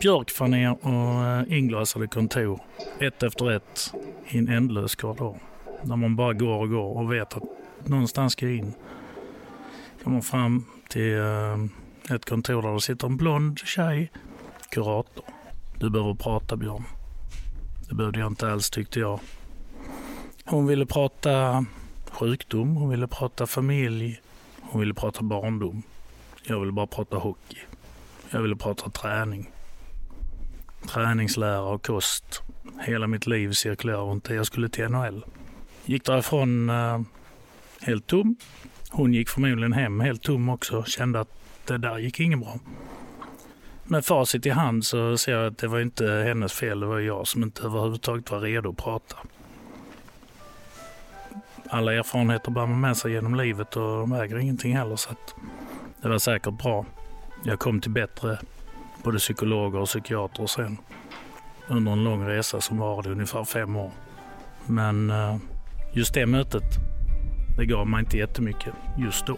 Björkfaner och eh, inglasade kontor, ett efter ett, i en ändlös korridor. Där man bara går och går och vet att någonstans ska jag in. Kommer fram till eh, ett kontor där det sitter en blond tjej, kurator. Du behöver prata Björn. Det behövde jag inte alls tyckte jag. Hon ville prata sjukdom, hon ville prata familj, hon ville prata barndom. Jag ville bara prata hockey. Jag ville prata träning. Träningslära och kost. Hela mitt liv cirkulerar runt det. Jag skulle till NHL. Gick därifrån eh, helt tom. Hon gick förmodligen hem helt tom också. Kände att det där gick inget bra. Med facit i hand så ser jag att det var inte hennes fel. Det var jag som inte överhuvudtaget var redo att prata. Alla erfarenheter bär man med sig genom livet och de väger ingenting heller. Så att det var säkert bra. Jag kom till bättre både psykologer och psykiatrer sen under en lång resa som varade ungefär fem år. Men eh, just det mötet, det gav mig inte jättemycket just då.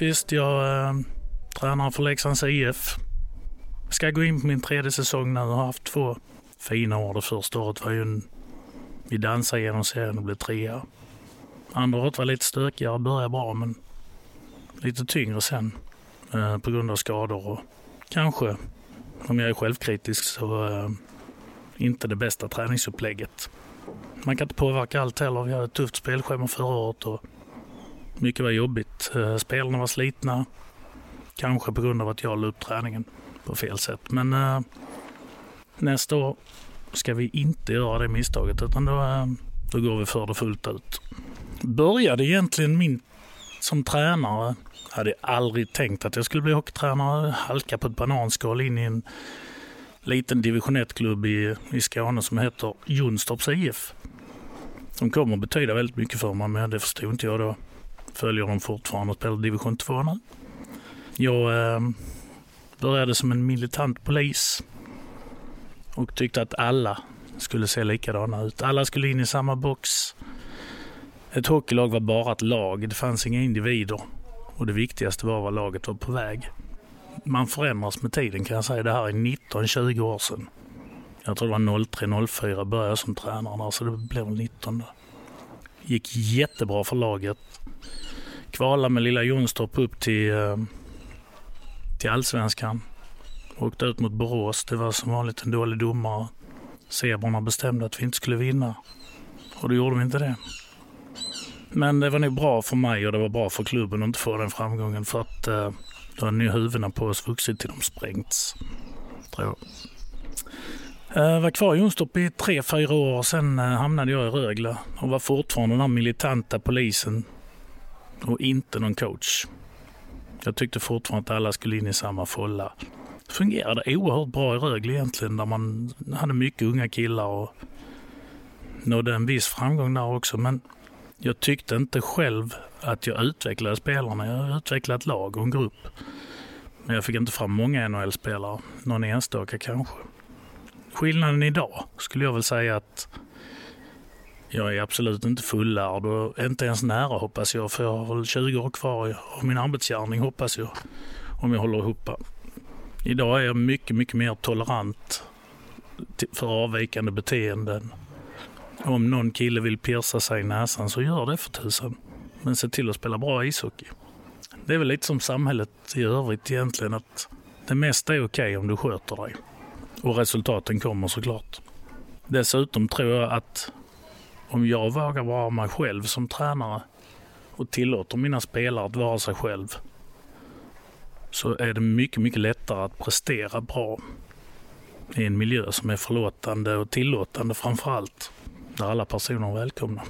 Heter Jag eh, tränar för Leksands IF. Ska gå in på min tredje säsong nu. Jag har haft två fina år. Det första året var ju en... Vi dansade genom serien och blev trea. Andra året var lite stökigare, började bra men lite tyngre sen eh, på grund av skador och kanske, om jag är självkritisk, så eh, inte det bästa träningsupplägget. Man kan inte påverka allt heller. Vi hade ett tufft spelschema förra året och mycket var jobbigt. Eh, spelarna var slitna. Kanske på grund av att jag la upp träningen på fel sätt. Men eh, nästa år ska vi inte göra det misstaget utan då, eh, då går vi för det fullt ut. Började egentligen min som tränare. Hade aldrig tänkt att jag skulle bli hockeytränare. Halka på ett bananskal in i en liten division 1-klubb i, i Skåne som heter Jonstorps IF. Som kommer att betyda väldigt mycket för mig men det förstod inte jag då följer dem fortfarande och spelar division 2 nu. Jag eh, började som en militant polis och tyckte att alla skulle se likadana ut. Alla skulle in i samma box. Ett hockeylag var bara ett lag. Det fanns inga individer. Och det viktigaste var vad laget var på väg. Man förändras med tiden kan jag säga. Det här är 19-20 år sedan. Jag tror det var 03-04 började jag som tränare där, så det blev 19 då. Gick jättebra för laget kvala med lilla Jonstorp upp till, eh, till allsvenskan. Åkte ut mot Borås. Det var som vanligt en dålig domare. Zebrorna bestämde att vi inte skulle vinna. Och då gjorde vi inte det. Men det var nog bra för mig och det var bra för klubben att inte få den framgången för att eh, då hade nu huvudena på oss vuxit till de sprängts. Tror jag. Jag var kvar i Jonstorp i tre, fyra år. Sen eh, hamnade jag i Rögle och var fortfarande den militanta polisen och inte någon coach. Jag tyckte fortfarande att alla skulle in i samma folla. Det fungerade oerhört bra i Rögle egentligen, där man hade mycket unga killar och nådde en viss framgång där också. Men jag tyckte inte själv att jag utvecklade spelarna. Jag utvecklade ett lag och en grupp. Men jag fick inte fram många NHL-spelare, någon enstaka kanske. Skillnaden idag skulle jag väl säga att jag är absolut inte fullärd och inte ens nära hoppas jag, för jag har väl 20 år kvar av min arbetsgärning hoppas jag, om jag håller ihop. Idag är jag mycket, mycket mer tolerant för avvikande beteenden. Om någon kille vill pierca sig i näsan så gör det för tusan. Men se till att spela bra ishockey. Det är väl lite som samhället i övrigt egentligen, att det mesta är okej okay om du sköter dig. Och resultaten kommer såklart. Dessutom tror jag att om jag vågar vara mig själv som tränare och tillåter mina spelare att vara sig själv så är det mycket, mycket lättare att prestera bra i en miljö som är förlåtande och tillåtande framför allt, där alla personer är välkomna.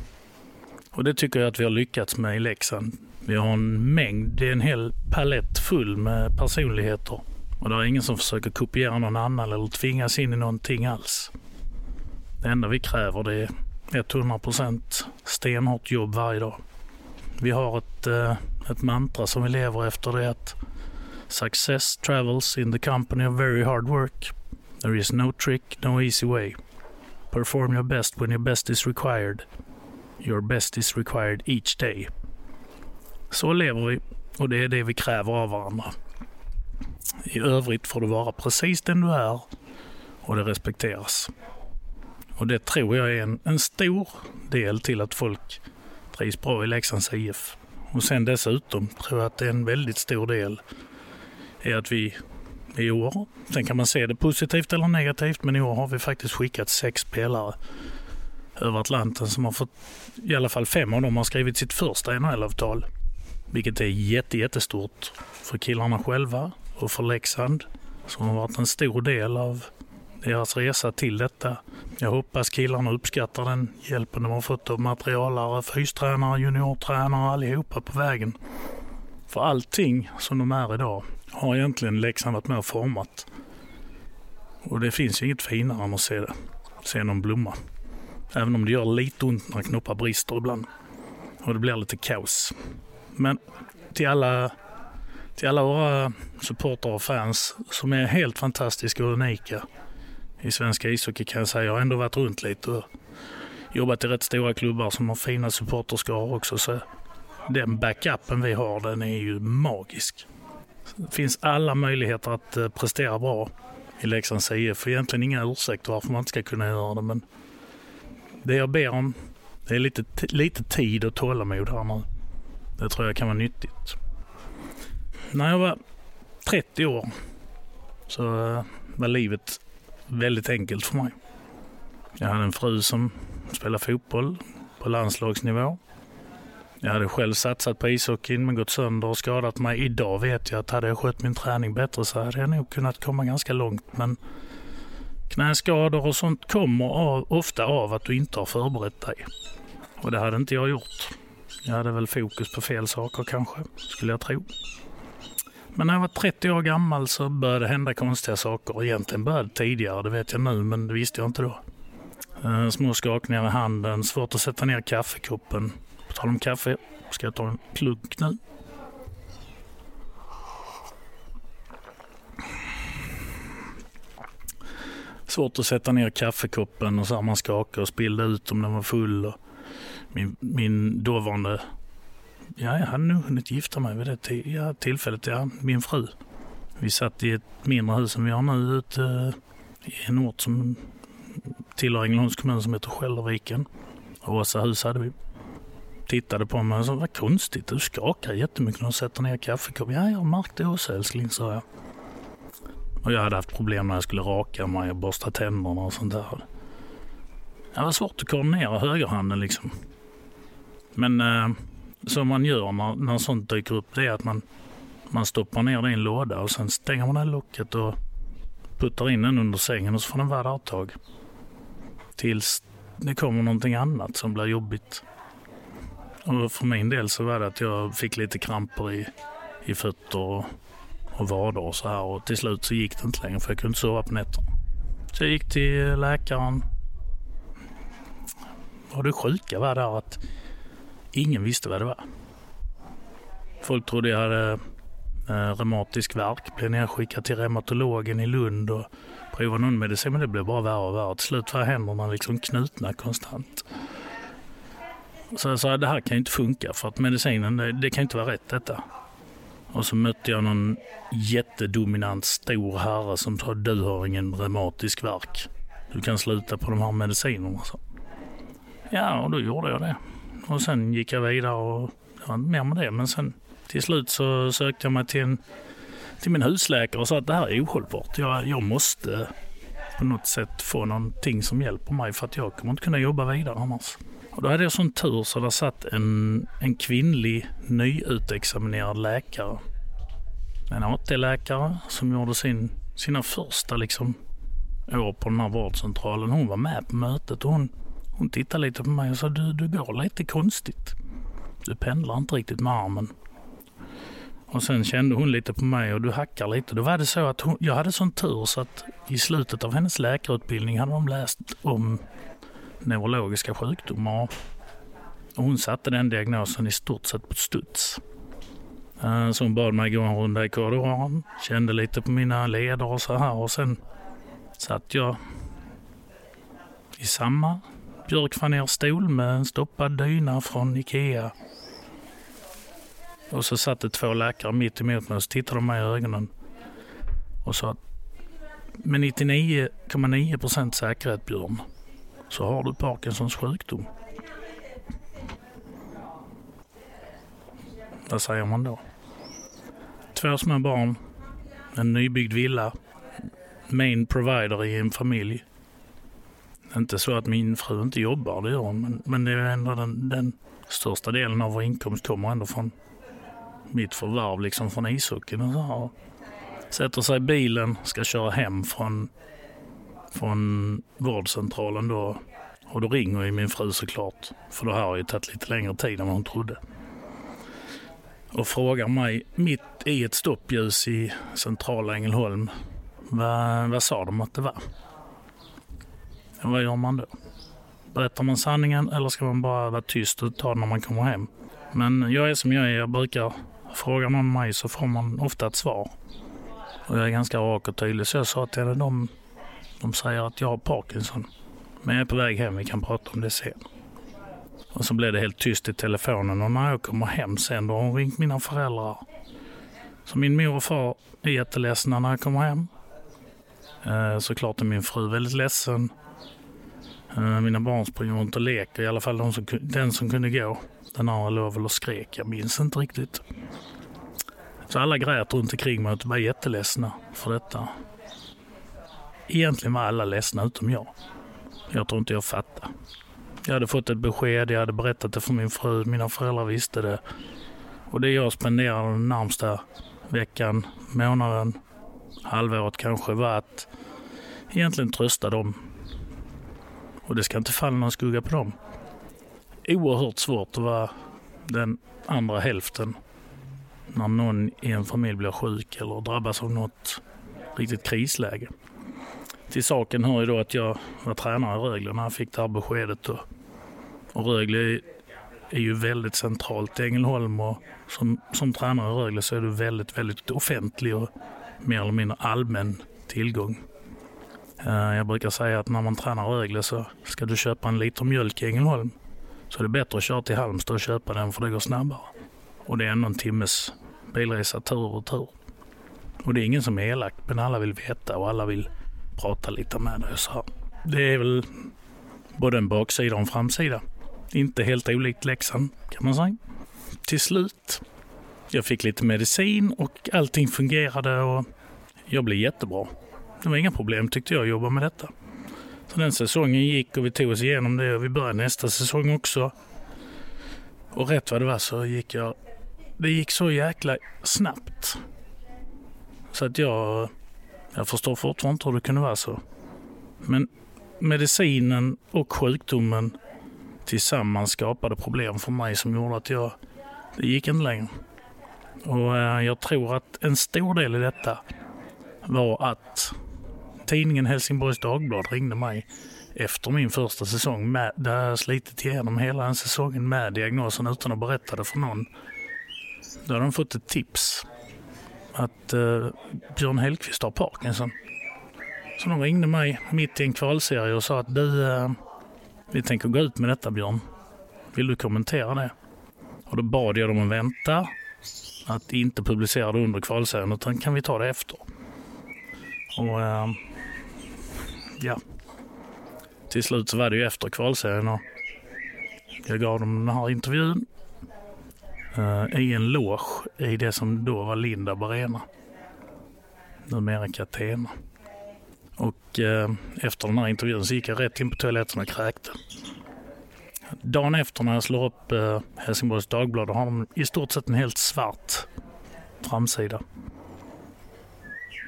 Och det tycker jag att vi har lyckats med i Leksand. Vi har en mängd, det är en hel palett full med personligheter och det är ingen som försöker kopiera någon annan eller tvingas in i någonting alls. Det enda vi kräver det är 100% stenhårt jobb varje dag. Vi har ett, eh, ett mantra som vi lever efter det är att Success travels in the company of very hard work. There is no trick, no easy way. Perform your best when your best is required. Your best is required each day. Så lever vi och det är det vi kräver av varandra. I övrigt får du vara precis den du är och det respekteras. Och det tror jag är en, en stor del till att folk trivs bra i Leksands IF. Och sen dessutom tror jag att det är en väldigt stor del är att vi i år, sen kan man se det positivt eller negativt, men i år har vi faktiskt skickat sex spelare över Atlanten som har fått, i alla fall fem av dem har skrivit sitt första NHL-avtal. Vilket är jätte, jättestort för killarna själva och för Leksand som har varit en stor del av deras resa till detta. Jag hoppas killarna uppskattar den hjälpen de har fått av materialare, fystränare, juniortränare allihopa på vägen. För allting som de är idag har egentligen Leksand varit med och format. Och det finns ju inget finare än att se, det. se någon blomma. Även om det gör lite ont när knoppar brister ibland. Och det blir lite kaos. Men till alla, till alla våra supportrar och fans som är helt fantastiska och unika i svenska ishockey kan jag säga. Jag har ändå varit runt lite och jobbat i rätt stora klubbar som har fina supporterskar också. Så den backupen vi har den är ju magisk. Det finns alla möjligheter att eh, prestera bra i Leksands IF. Egentligen inga ursäkter varför man inte ska kunna göra det. Men det jag ber om det är lite, lite tid och tålamod här nu. Det tror jag kan vara nyttigt. När jag var 30 år så eh, var livet väldigt enkelt för mig. Jag hade en fru som spelade fotboll på landslagsnivå. Jag hade själv satsat på ishockeyn men gått sönder och skadat mig. Idag vet jag att hade jag skött min träning bättre så hade jag nog kunnat komma ganska långt. Men knäskador och sånt kommer av, ofta av att du inte har förberett dig. Och det hade inte jag gjort. Jag hade väl fokus på fel saker kanske, skulle jag tro. Men när jag var 30 år gammal så började det hända konstiga saker. Egentligen började det tidigare, det vet jag nu, men det visste jag inte då. Eh, små skakningar i handen, svårt att sätta ner kaffekoppen. På tal om kaffe, ska jag ta en klunk nu? Svårt att sätta ner kaffekoppen och så man skakade och spillde ut om den var full. Min, min dåvarande Ja, jag hade nog hunnit gifta mig vid det ja, tillfället. Ja, min fru. Vi satt i ett mindre hus som vi har nu ute eh, i en ort som tillhör Ängelholms kommun som heter Skälderviken. Åsahus hade vi. Tittade på mig och sa, vad konstigt, du skakar jättemycket när du sätter ner kaffekoppen. Ja, jag har märkt det också älskling, sa jag. Och jag hade haft problem när jag skulle raka mig och borsta tänderna och sånt där. Det var svårt att koordinera högerhanden liksom. Men eh, som man gör när, när sånt dyker upp, det är att man, man stoppar ner det i en låda och sen stänger man det locket och puttar in den under sängen och så får den vara där ett tag. Tills det kommer någonting annat som blir jobbigt. Och för min del så var det att jag fick lite kramper i, i fötter och, och vader och så här. Och till slut så gick det inte längre för jag kunde inte sova på nätterna. Så jag gick till läkaren. Och det sjuka var där att Ingen visste vad det var. Folk trodde jag hade eh, reumatisk värk, blev nedskickad till reumatologen i Lund och provade någon medicin, men det blev bara värre och värre. Till slut var händerna liksom knutna konstant. Så jag sa, det här kan inte funka för att medicinen, det, det kan inte vara rätt detta. Och så mötte jag någon jättedominant stor herre som sa, du har ingen reumatisk värk. Du kan sluta på de här medicinerna. Så. Ja, och då gjorde jag det. Och sen gick jag vidare och det var inte mer med det. Men sen till slut så sökte jag mig till, en, till min husläkare och sa att det här är ohållbart. Jag, jag måste på något sätt få någonting som hjälper mig för att jag kommer inte kunna jobba vidare annars. Och då hade jag sån tur så där satt en, en kvinnlig nyutexaminerad läkare. En AT-läkare som gjorde sin, sina första liksom, år på den här vårdcentralen. Hon var med på mötet och hon hon tittade lite på mig och sa, du, du går lite konstigt. Du pendlar inte riktigt med armen. Och sen kände hon lite på mig och du hackar lite. Då var det så att hon, jag hade sån tur så att i slutet av hennes läkarutbildning hade de läst om neurologiska sjukdomar. Och hon satte den diagnosen i stort sett på studs. Eh, så hon bad mig gå en runda i korridoren, kände lite på mina leder och så här och sen satt jag i samma Björk fanér stol med en stoppad dyna från Ikea. Och så satt det två läkare mitt emot mig och så tittade de mig i ögonen och sa med 99,9 procent säkerhet Björn så har du Parkinsons sjukdom. Vad säger man då? Två små barn, en nybyggd villa, main provider i en familj. Inte så att min fru inte jobbar, det gör hon, men, men det är ändå den, den största delen av vår inkomst kommer ändå från mitt förvärv, liksom från ishockeyn och så här. Sätter sig i bilen, ska köra hem från, från vårdcentralen då. Och då ringer ju min fru såklart, för det här har ju tagit lite längre tid än vad hon trodde och frågar mig mitt i ett stoppljus i centrala Ängelholm vad, vad sa de att det var? Vad gör man då? Berättar man sanningen eller ska man bara vara tyst och ta det när man kommer hem? Men jag är som jag är. Jag brukar, fråga någon mig så får man ofta ett svar. Och jag är ganska rak och tydlig så jag sa till henne, de, de säger att jag har Parkinson. Men jag är på väg hem, vi kan prata om det sen. Och så blev det helt tyst i telefonen och när jag kommer hem sen då har hon ringt mina föräldrar. Så min mor och far är jätteledsna när jag kommer hem. Eh, såklart är min fru väldigt ledsen. Eh, mina barn springer runt och leker, i alla fall de som, den som kunde gå. Den andra låg väl och skrek, jag minns inte riktigt. Så alla grät runt omkring mig och var jätteledsna för detta. Egentligen var alla ledsna utom jag. Jag tror inte jag fattade. Jag hade fått ett besked, jag hade berättat det för min fru, mina föräldrar visste det. Och det jag spenderade den närmsta veckan, månaden, halvåret kanske var att egentligen trösta dem. Och det ska inte falla någon skugga på dem. Oerhört svårt att vara den andra hälften när någon i en familj blir sjuk eller drabbas av något riktigt krisläge. Till saken hör ju då att jag var tränare i Rögle när jag fick det här beskedet. Och och Rögle är ju väldigt centralt i Ängelholm och som, som tränare i Rögle så är du väldigt, väldigt offentlig och mer eller mindre allmän tillgång. Eh, jag brukar säga att när man tränar Rögle så ska du köpa en liter mjölk i Ängelholm så är det bättre att köra till Halmstad och köpa den för det går snabbare. Och det är ändå en timmes bilresa tur och tur. Och det är ingen som är elak men alla vill veta och alla vill prata lite med dig. Så det är väl både en baksida och en framsida. Inte helt olikt Leksand kan man säga. Till slut, jag fick lite medicin och allting fungerade och jag blev jättebra. Det var inga problem tyckte jag att jobba med detta. Så den säsongen gick och vi tog oss igenom det och vi började nästa säsong också. Och rätt vad det var så gick jag... Det gick så jäkla snabbt. Så att jag... Jag förstår fortfarande inte hur det kunde vara så. Men medicinen och sjukdomen tillsammans skapade problem för mig som gjorde att jag, det gick inte längre. Och eh, jag tror att en stor del i detta var att tidningen Helsingborgs Dagblad ringde mig efter min första säsong med, där jag slitit igenom hela den säsongen med diagnosen utan att berätta det för någon. Då hade de fått ett tips att eh, Björn Hellkvist har Parkinson. Så de ringde mig mitt i en kvalserie och sa att du, eh, vi tänker gå ut med detta Björn. Vill du kommentera det? Och då bad jag dem att vänta, att inte publicera det under kvalserien, utan kan vi ta det efter? Och eh, ja, till slut så var det ju efter kvalserien och jag gav dem den här intervjun uh, i en loge i det som då var Lindab Arena. Numera Catena. Och uh, efter den här intervjun så gick jag rätt in på toaletten och kräkte. Dagen efter när jag slår upp uh, Helsingborgs Dagblad har de i stort sett en helt svart framsida.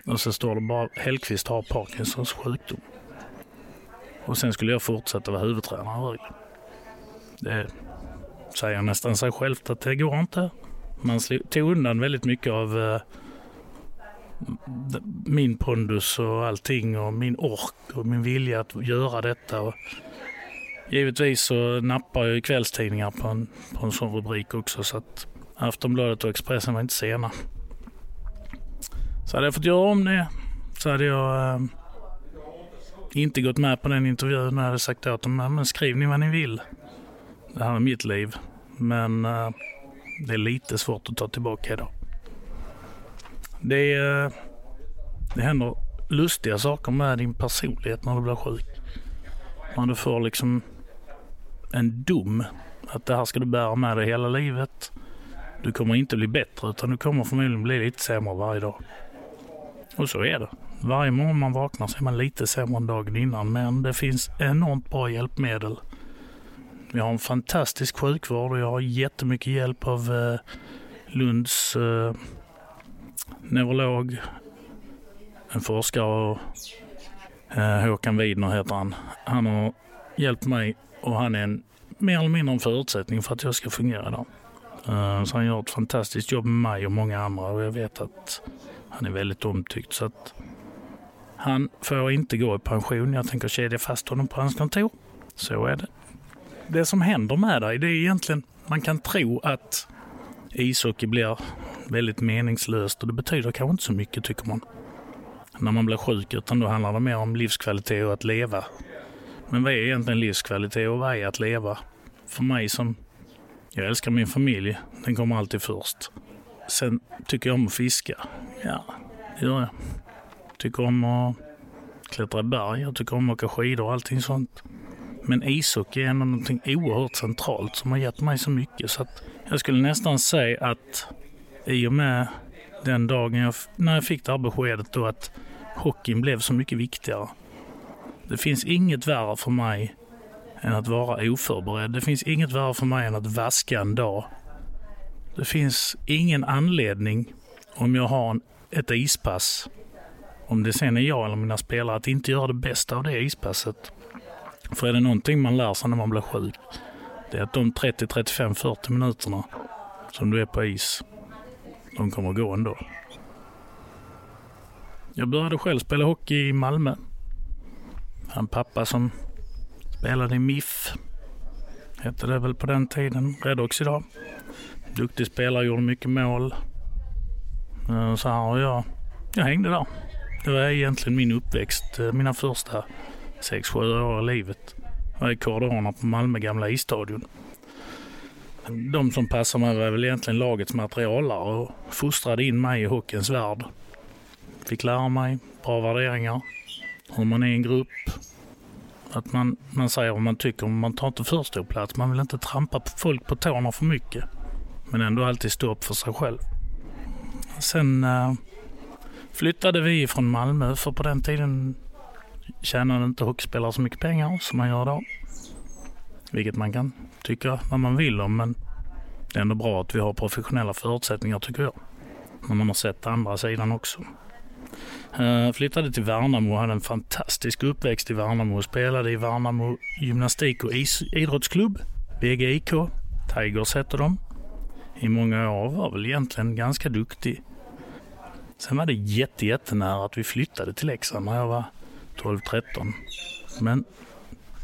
Och så står det bara Hellqvist har Parkinsons sjukdom. Och sen skulle jag fortsätta vara huvudtränare i Rögle. Det säger nästan sig självt att det går inte. man tog undan väldigt mycket av eh, min pondus och allting och min ork och min vilja att göra detta. Och givetvis så nappar jag kvällstidningar på en, på en sån rubrik också så att Aftonbladet och Expressen var inte sena. Så hade jag fått göra om det så hade jag eh, inte gått med på den intervjun. Jag hade sagt åt dem, men skriv ni vad ni vill. Det här är mitt liv. Men uh, det är lite svårt att ta tillbaka idag. Det, uh, det händer lustiga saker med din personlighet när du blir sjuk. Man du får liksom en dom att det här ska du bära med dig hela livet. Du kommer inte bli bättre utan du kommer förmodligen bli lite sämre varje dag. Och så är det. Varje morgon man vaknar så är man lite sämre än dagen innan men det finns enormt bra hjälpmedel. Vi har en fantastisk sjukvård och jag har jättemycket hjälp av eh, Lunds eh, neurolog, en forskare och eh, Håkan Widner heter han. Han har hjälpt mig och han är en mer eller mindre en förutsättning för att jag ska fungera idag. Eh, så han gör ett fantastiskt jobb med mig och många andra och jag vet att han är väldigt omtyckt. Så att han får inte gå i pension. Jag tänker kedja fast honom på hans kontor. Så är det. Det som händer med dig, det är egentligen, man kan tro att ishockey blir väldigt meningslöst och det betyder kanske inte så mycket tycker man. När man blir sjuk, utan då handlar det mer om livskvalitet och att leva. Men vad är egentligen livskvalitet och vad är att leva? För mig som, jag älskar min familj, den kommer alltid först. Sen tycker jag om att fiska. Ja, det gör jag. Tycker om att klättra i berg, jag tycker om att åka skidor och allting sånt. Men ishockey är ändå någonting oerhört centralt som har gett mig så mycket. Så att jag skulle nästan säga att i och med den dagen jag, när jag fick det här beskedet då att hockeyn blev så mycket viktigare. Det finns inget värre för mig än att vara oförberedd. Det finns inget värre för mig än att vaska en dag. Det finns ingen anledning om jag har en, ett ispass, om det sen är jag eller mina spelare, att inte göra det bästa av det ispasset. För är det någonting man lär sig när man blir sjuk, det är att de 30, 35, 40 minuterna som du är på is, de kommer gå ändå. Jag började själv spela hockey i Malmö. En pappa som spelade i MIF, hette det väl på den tiden, Redox idag. Duktig spelare, gjorde mycket mål. Eh, så här, och jag, jag hängde där. Det var egentligen min uppväxt, eh, mina första 6-7 år i livet. Jag var i korridorerna på Malmö gamla isstadion. De som passade mig var väl egentligen lagets materialare och fostrade in mig i hockeyns värld. Fick lära mig bra värderingar, hur man är i en grupp, att man, man säger vad man tycker, men man tar inte för stor plats. Man vill inte trampa folk på tårna för mycket. Men ändå alltid stå upp för sig själv. Sen eh, flyttade vi från Malmö, för på den tiden tjänade inte hockeyspelare så mycket pengar som man gör idag. Vilket man kan tycka vad man vill om, men det är ändå bra att vi har professionella förutsättningar tycker jag. När man har sett andra sidan också. Uh, flyttade till Värnamo och hade en fantastisk uppväxt i Värnamo och spelade i Värnamo gymnastik och is idrottsklubb, VGIK. Tigers hette de. I många år var väl egentligen ganska duktig. Sen var det jätte, jättenära att vi flyttade till Leksand när jag var 12-13. Men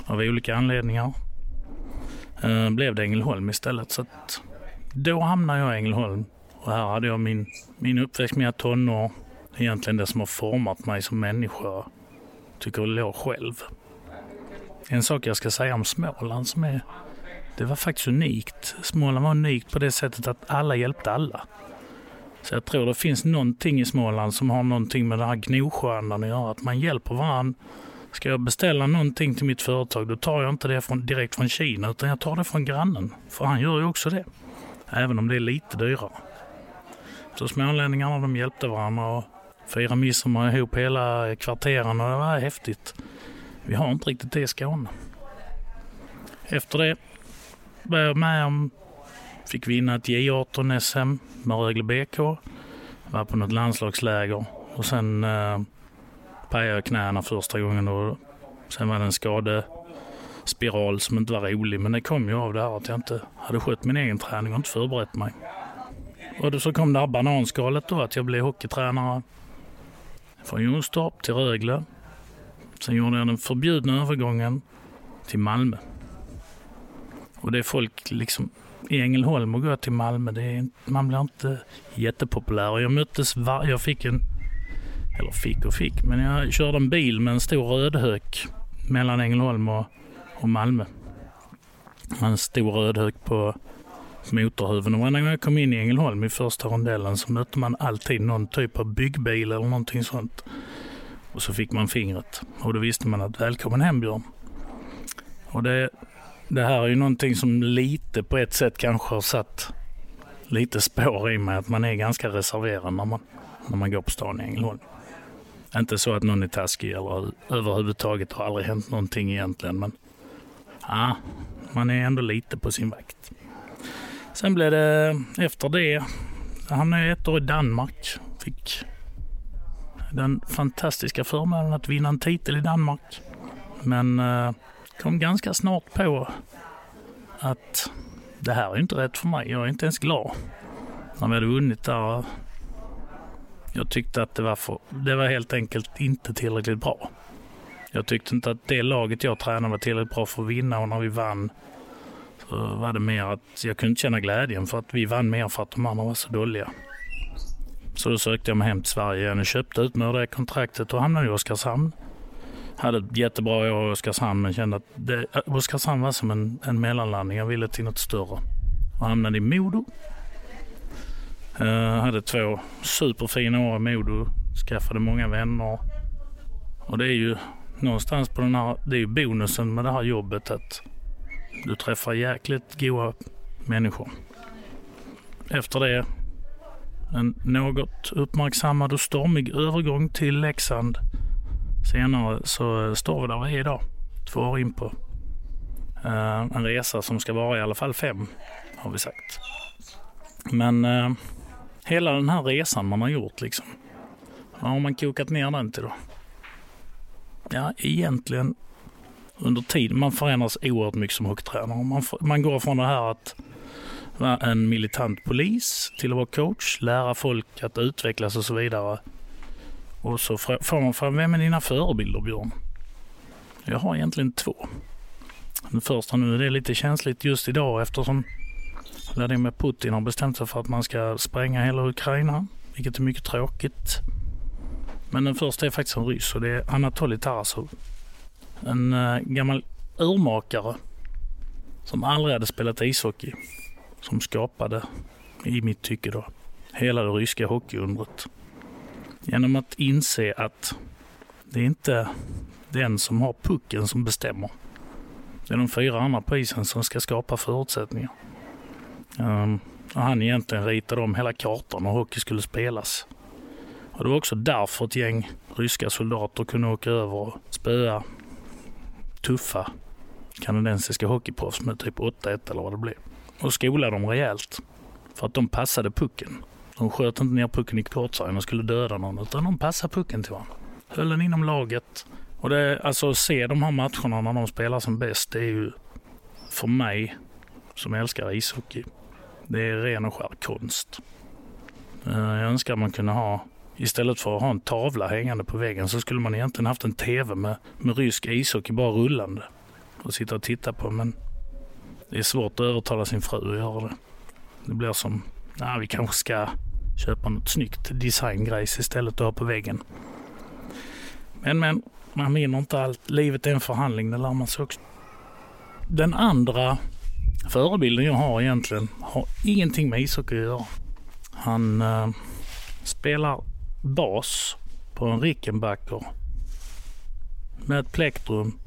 av olika anledningar eh, blev det Ängelholm istället. Så att då hamnade jag i Ängelholm och här hade jag min, min uppväxt, mina tonår egentligen det som har format mig som människa, tycker jag själv. En sak jag ska säga om Småland som är, det var faktiskt unikt. Småland var unikt på det sättet att alla hjälpte alla. Så jag tror det finns någonting i Småland som har någonting med den här Gnosjöandan att göra, att man hjälper varandra. Ska jag beställa någonting till mitt företag, då tar jag inte det från, direkt från Kina, utan jag tar det från grannen. För han gör ju också det. Även om det är lite dyrare. Så smålänningarna de hjälpte varandra och firade midsommar ihop hela kvarteren och det var häftigt. Vi har inte riktigt det i Skåne. Efter det var jag med om, fick vinna ett J18 SM med Rögle BK. Var på något landslagsläger och sen eh, pajade jag knäna första gången och sen var det en skadespiral som inte var rolig. Men det kom ju av det här att jag inte hade skött min egen träning och inte förberett mig. Och så kom det här bananskalet då att jag blev hockeytränare från Jonstorp till Rögle. Sen gjorde jag den förbjudna övergången till Malmö. Och det folk liksom i Ängelholm och gå till Malmö, det är, man blir inte jättepopulär. Och jag möttes, var, jag fick en, eller fick och fick, men jag körde en bil med en stor rödhök mellan Ängelholm och, och Malmö. En stor rödhök på motorhuven. Och varje gång jag kom in i Ängelholm i första rondellen så mötte man alltid någon typ av byggbil eller någonting sånt. Och så fick man fingret. Och då visste man att välkommen hem Björn. Och det, det här är ju någonting som lite på ett sätt kanske har satt lite spår i mig. Att man är ganska reserverad när man, när man går på stan i Ängelholm. Inte så att någon är taskig eller överhuvudtaget har aldrig hänt någonting egentligen. Men ja, man är ändå lite på sin vakt. Sen blev det efter det, jag hamnade ett år i Danmark. Fick den fantastiska förmånen att vinna en titel i Danmark. Men eh, kom ganska snart på att det här är inte rätt för mig. Jag är inte ens glad när vi hade vunnit där. Jag tyckte att det var, för, det var helt enkelt inte tillräckligt bra. Jag tyckte inte att det laget jag tränade var tillräckligt bra för att vinna och när vi vann så var det mer att jag kunde känna glädjen för att vi vann mer för att de andra var så dåliga. Så då sökte jag mig hem till Sverige igen och köpte ut mig det kontraktet och hamnade i Oskarshamn. Hade ett jättebra år i Oskarshamn men kände att det, Oskarshamn var som en, en mellanlandning. Jag ville till något större. Och hamnade i Modo. Uh, hade två superfina år i Modo. Skaffade många vänner. Och det är ju någonstans på den här, det är ju bonusen med det här jobbet att du träffar jäkligt goa människor. Efter det en något uppmärksammad och stormig övergång till Leksand. Senare så står vi där vi är idag, två år in på uh, en resa som ska vara i alla fall fem, har vi sagt. Men uh, hela den här resan man har gjort liksom, vad har man kokat ner den till då? Ja, egentligen under tid. Man förändras oerhört mycket som hockeytränare. Man, man går från det här att vara en militant polis till att vara coach, lära folk att utvecklas och så vidare. Och så får man fråga, vem är dina förebilder Björn? Jag har egentligen två. Den första nu, det är lite känsligt just idag eftersom Vladimir Putin har bestämt sig för att man ska spränga hela Ukraina, vilket är mycket tråkigt. Men den första är faktiskt en ryss och det är Anatolij Tarasov. En äh, gammal urmakare som aldrig hade spelat ishockey. Som skapade, i mitt tycke då, hela det ryska hockeyundret. Genom att inse att det är inte den som har pucken som bestämmer. Det är de fyra andra på isen som ska skapa förutsättningar. Um, och han egentligen ritade om hela kartan och hockey skulle spelas. Och det var också därför ett gäng ryska soldater kunde åka över och spöa tuffa kanadensiska hockeyproffs med typ 8-1 eller vad det blev. Och skola dem rejält. För att de passade pucken. De sköt inte ner pucken i kortsargen och skulle döda någon, utan de passade pucken till varandra. Höll den inom laget. Och det, alltså att se de här matcherna när de spelar som bäst, det är ju för mig som älskar ishockey, det är ren och skär konst. Eh, jag önskar man kunde ha Istället för att ha en tavla hängande på väggen så skulle man egentligen haft en TV med, med rysk ishockey bara rullande och sitta och titta på. Men det är svårt att övertala sin fru att göra det. Det blir som, nej vi kanske ska köpa något snyggt designgrejs istället och ha på väggen. Men men, man vinner inte allt. Livet är en förhandling, det lär man sig också. Den andra förebilden jag har egentligen har ingenting med ishockey att göra. Han eh, spelar bas på en Rickenbacker med ett plektrum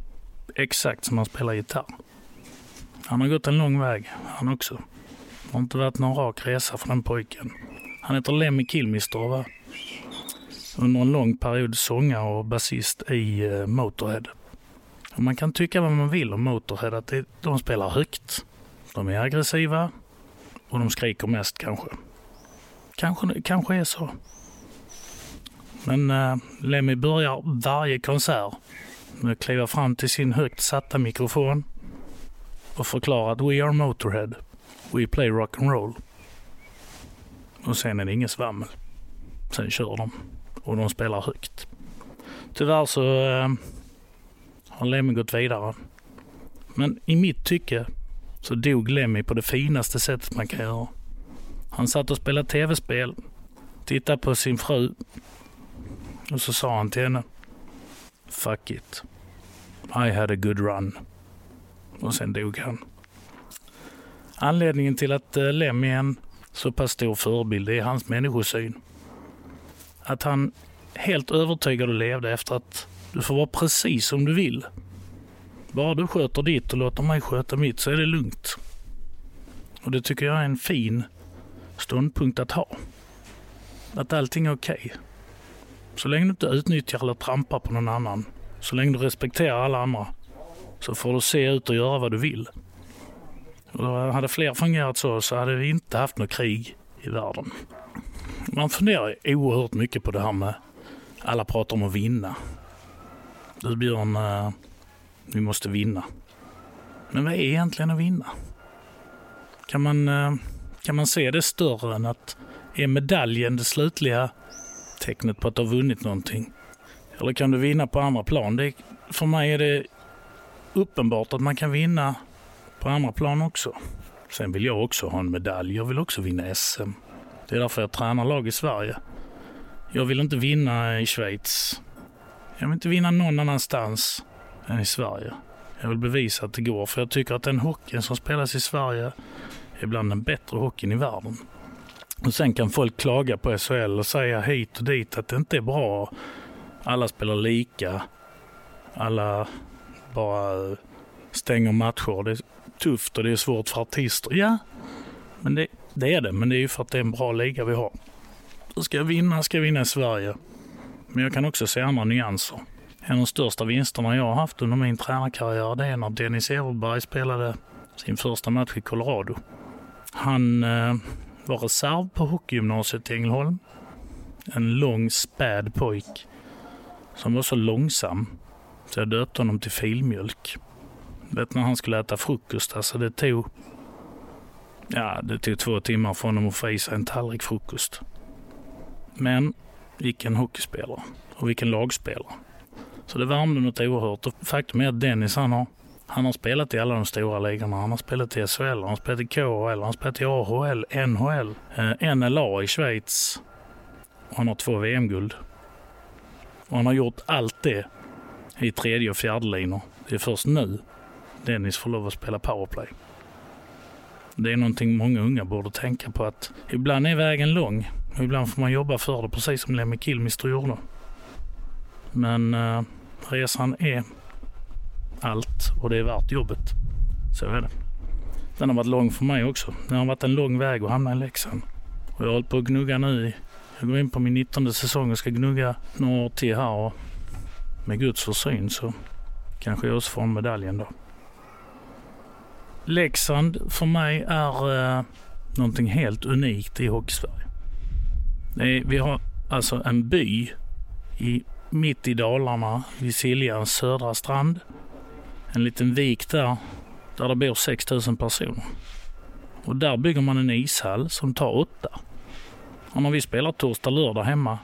exakt som han spelar gitarr. Han har gått en lång väg han också. Det har inte varit någon rak resa för den pojken. Han heter Lemmy Kilmister under en lång period sångare och basist i eh, Motorhead. Och man kan tycka vad man vill om Motorhead, att de spelar högt. De är aggressiva och de skriker mest kanske. Kanske, kanske är så. Men äh, Lemmy börjar varje konsert med att kliva fram till sin högt satta mikrofon och förklara att We are Motorhead. We play rock and roll. och sen är det inget svammel. Sen kör de och de spelar högt. Tyvärr så eh, har Lemmy gått vidare. Men i mitt tycke så dog Lemmy på det finaste sättet man kan göra. Han satt och spelade tv-spel, tittade på sin fru och så sa han till henne Fuck it. I had a good run. Och sen dog han. Anledningen till att eh, Lem är en så pass stor förebild är hans människosyn. Att han helt övertygad och levde efter att du får vara precis som du vill. Bara du sköter ditt och låter mig sköta mitt så är det lugnt. Och det tycker jag är en fin ståndpunkt att ha. Att allting är okej. Okay. Så länge du inte utnyttjar eller trampar på någon annan, så länge du respekterar alla andra, så får du se ut och göra vad du vill. Och hade fler fungerat så, så hade vi inte haft något krig i världen. Man funderar oerhört mycket på det här med alla pratar om att vinna. Du Björn, eh, vi måste vinna. Men vad är egentligen att vinna? Kan man, eh, kan man se det större än att är medaljen det slutliga tecknet på att du har vunnit någonting? Eller kan du vinna på andra plan? Det, för mig är det uppenbart att man kan vinna på andra plan också. Sen vill jag också ha en medalj. Jag vill också vinna SM. Det är därför jag tränar lag i Sverige. Jag vill inte vinna i Schweiz. Jag vill inte vinna någon annanstans än i Sverige. Jag vill bevisa att det går, för jag tycker att den hockeyn som spelas i Sverige är bland den bättre hockeyn i världen. Och sen kan folk klaga på SHL och säga hit och dit att det inte är bra. Alla spelar lika. Alla bara eh, stänger matcher. Tufft och det är svårt för artister. Ja, men det, det är det. Men det är ju för att det är en bra liga vi har. Ska jag vinna, ska jag vinna i Sverige. Men jag kan också se andra nyanser. En av de största vinsterna jag har haft under min tränarkarriär det är när Dennis Everberg spelade sin första match i Colorado. Han eh, var reserv på hockeygymnasiet i Ängelholm. En lång späd pojk som var så långsam så jag döpte honom till filmjölk. Vet när han skulle äta frukost, alltså det tog Ja, det tog två timmar för honom att få i sig en tallrik frukost. Men vilken hockeyspelare och vilken lagspelare. Så det värmde något oerhört. Och faktum är att Dennis han har, han har spelat i alla de stora ligorna. Han har spelat i SHL, han har spelat i KHL, han har spelat i AHL, NHL, eh, NLA i Schweiz. Och han har två VM-guld. Och han har gjort allt det i tredje och fjärde linor. Det är först nu Dennis får lov att spela powerplay. Det är någonting många unga borde tänka på att ibland är vägen lång och ibland får man jobba för det precis som Lemmy Kilmister gjorde. Men eh, resan är allt och det är värt jobbet. Så är det. Den har varit lång för mig också. Det har varit en lång väg att hamna i Leksand. Och jag har hållit på att gnugga nu. Jag går in på min 19 säsong och ska gnugga några år till här. Och med Guds försyn så kanske jag också får en medalj en dag. Leksand för mig är eh, någonting helt unikt i Hockeysverige. vi har alltså en by i, mitt i Dalarna vid Siljans södra strand. En liten vik där, där det bor 6000 personer. Och där bygger man en ishall som tar åtta. Och när vi spelar torsdag, lördag hemma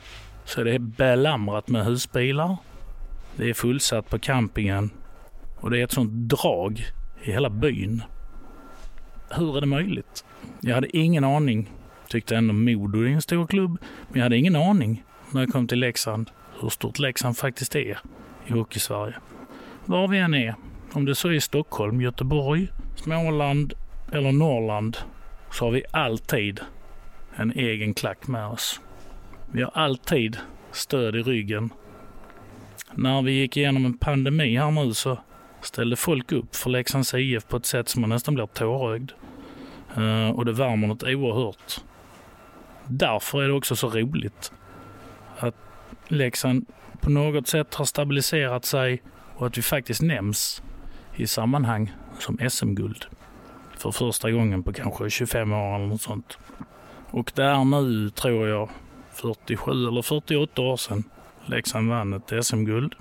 så är det belamrat med husbilar. Det är fullsatt på campingen och det är ett sånt drag i hela byn. Hur är det möjligt? Jag hade ingen aning. Tyckte ändå Modo är en stor klubb, men jag hade ingen aning när jag kom till Leksand hur stort Leksand faktiskt är i Hockeysverige. Var vi än är, om det så är i Stockholm, Göteborg, Småland eller Norrland, så har vi alltid en egen klack med oss. Vi har alltid stöd i ryggen. När vi gick igenom en pandemi här nu så ställde folk upp för Leksands IF på ett sätt som man nästan blir tårögd. Uh, och det värmer något oerhört. Därför är det också så roligt att Leksand på något sätt har stabiliserat sig och att vi faktiskt nämns i sammanhang som SM-guld. För första gången på kanske 25 år eller något sånt. Och det är nu, tror jag, 47 eller 48 år sedan Leksand vann ett SM-guld.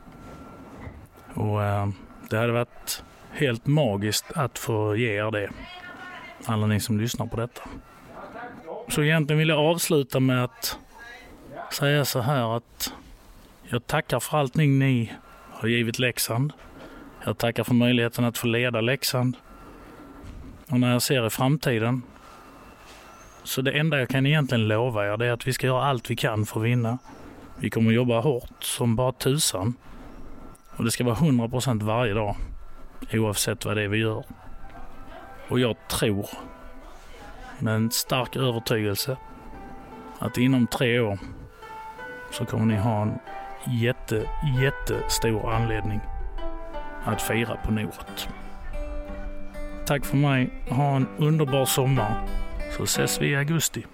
Och eh, det hade varit helt magiskt att få ge er det. Alla ni som lyssnar på detta. Så egentligen vill jag avsluta med att säga så här att jag tackar för allting ni har givit Leksand. Jag tackar för möjligheten att få leda Leksand. Och när jag ser i framtiden så det enda jag kan egentligen lova er det är att vi ska göra allt vi kan för att vinna. Vi kommer jobba hårt som bara tusan. Och det ska vara 100% varje dag. Oavsett vad det är vi gör. Och jag tror med en stark övertygelse att inom tre år så kommer ni ha en jätte, jättestor anledning att fira på Noret. Tack för mig. Ha en underbar sommar så ses vi i augusti.